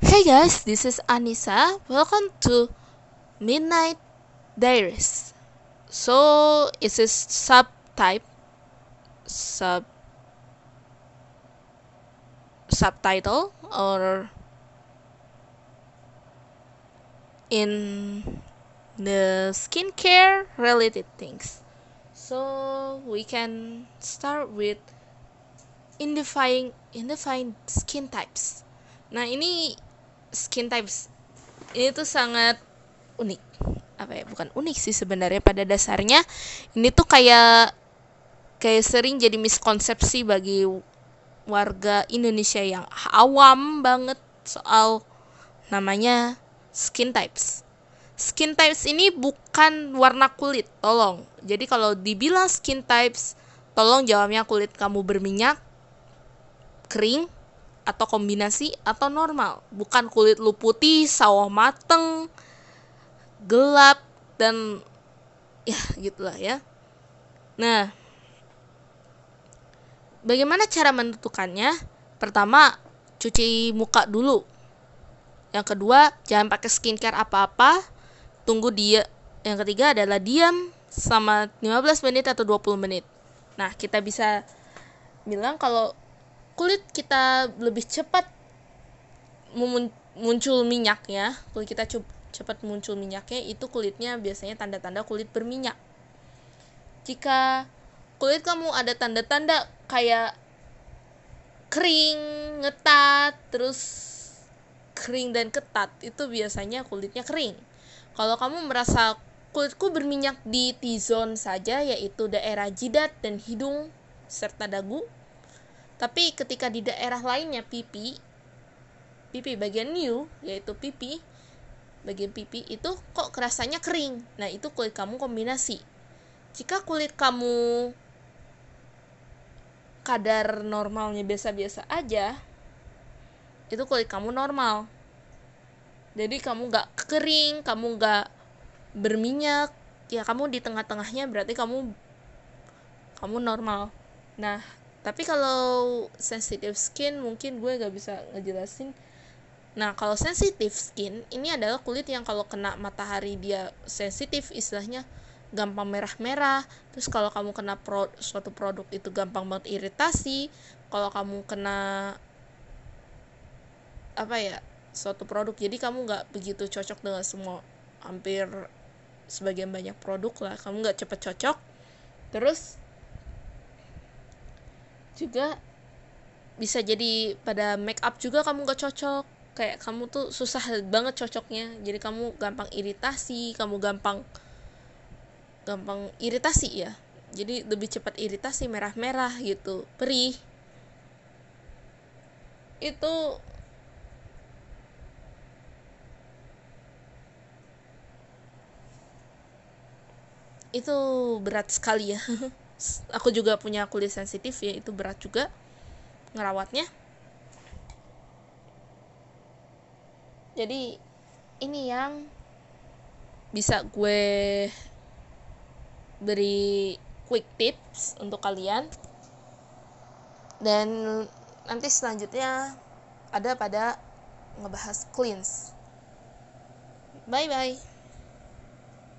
Hey guys, this is Anissa. Welcome to Midnight Diaries. So, is this subtype sub subtitle or in the skincare related things. So we can start with identifying identifying skin types. Nah ini skin types ini tuh sangat unik apa ya bukan unik sih sebenarnya pada dasarnya ini tuh kayak kayak sering jadi miskonsepsi bagi warga Indonesia yang awam banget soal namanya skin types. Skin types ini bukan warna kulit, tolong. Jadi kalau dibilang skin types, tolong jawabnya kulit kamu berminyak, kering, atau kombinasi atau normal. Bukan kulit lu putih, sawah mateng, gelap dan ya gitulah ya. Nah, bagaimana cara menentukannya? Pertama, cuci muka dulu. Yang kedua, jangan pakai skincare apa-apa. Tunggu dia. Yang ketiga adalah diam selama 15 menit atau 20 menit. Nah, kita bisa bilang kalau kulit kita lebih cepat muncul minyaknya, kulit kita cepat muncul minyaknya, itu kulitnya biasanya tanda-tanda kulit berminyak. Jika kulit kamu ada tanda-tanda kayak kering, ngetat, terus kering dan ketat, itu biasanya kulitnya kering. Kalau kamu merasa kulitku berminyak di T-zone saja, yaitu daerah jidat dan hidung serta dagu, tapi ketika di daerah lainnya pipi, pipi bagian new, yaitu pipi, bagian pipi itu kok kerasanya kering. Nah, itu kulit kamu kombinasi. Jika kulit kamu kadar normalnya biasa-biasa aja itu kulit kamu normal jadi kamu gak kering kamu gak berminyak ya kamu di tengah-tengahnya berarti kamu kamu normal nah tapi kalau sensitive skin mungkin gue gak bisa ngejelasin. Nah kalau sensitive skin ini adalah kulit yang kalau kena matahari dia sensitif istilahnya gampang merah-merah. Terus kalau kamu kena pro, suatu produk itu gampang banget iritasi. Kalau kamu kena apa ya suatu produk jadi kamu nggak begitu cocok dengan semua hampir sebagian banyak produk lah. Kamu nggak cepet cocok. Terus juga bisa jadi pada make up juga kamu nggak cocok. Kayak kamu tuh susah banget cocoknya. Jadi kamu gampang iritasi kamu gampang gampang iritasi ya. Jadi lebih cepat iritasi merah-merah gitu perih. Itu itu berat sekali ya aku juga punya kulit sensitif ya itu berat juga ngerawatnya. Jadi ini yang bisa gue beri quick tips untuk kalian. Dan nanti selanjutnya ada pada ngebahas cleanse. Bye bye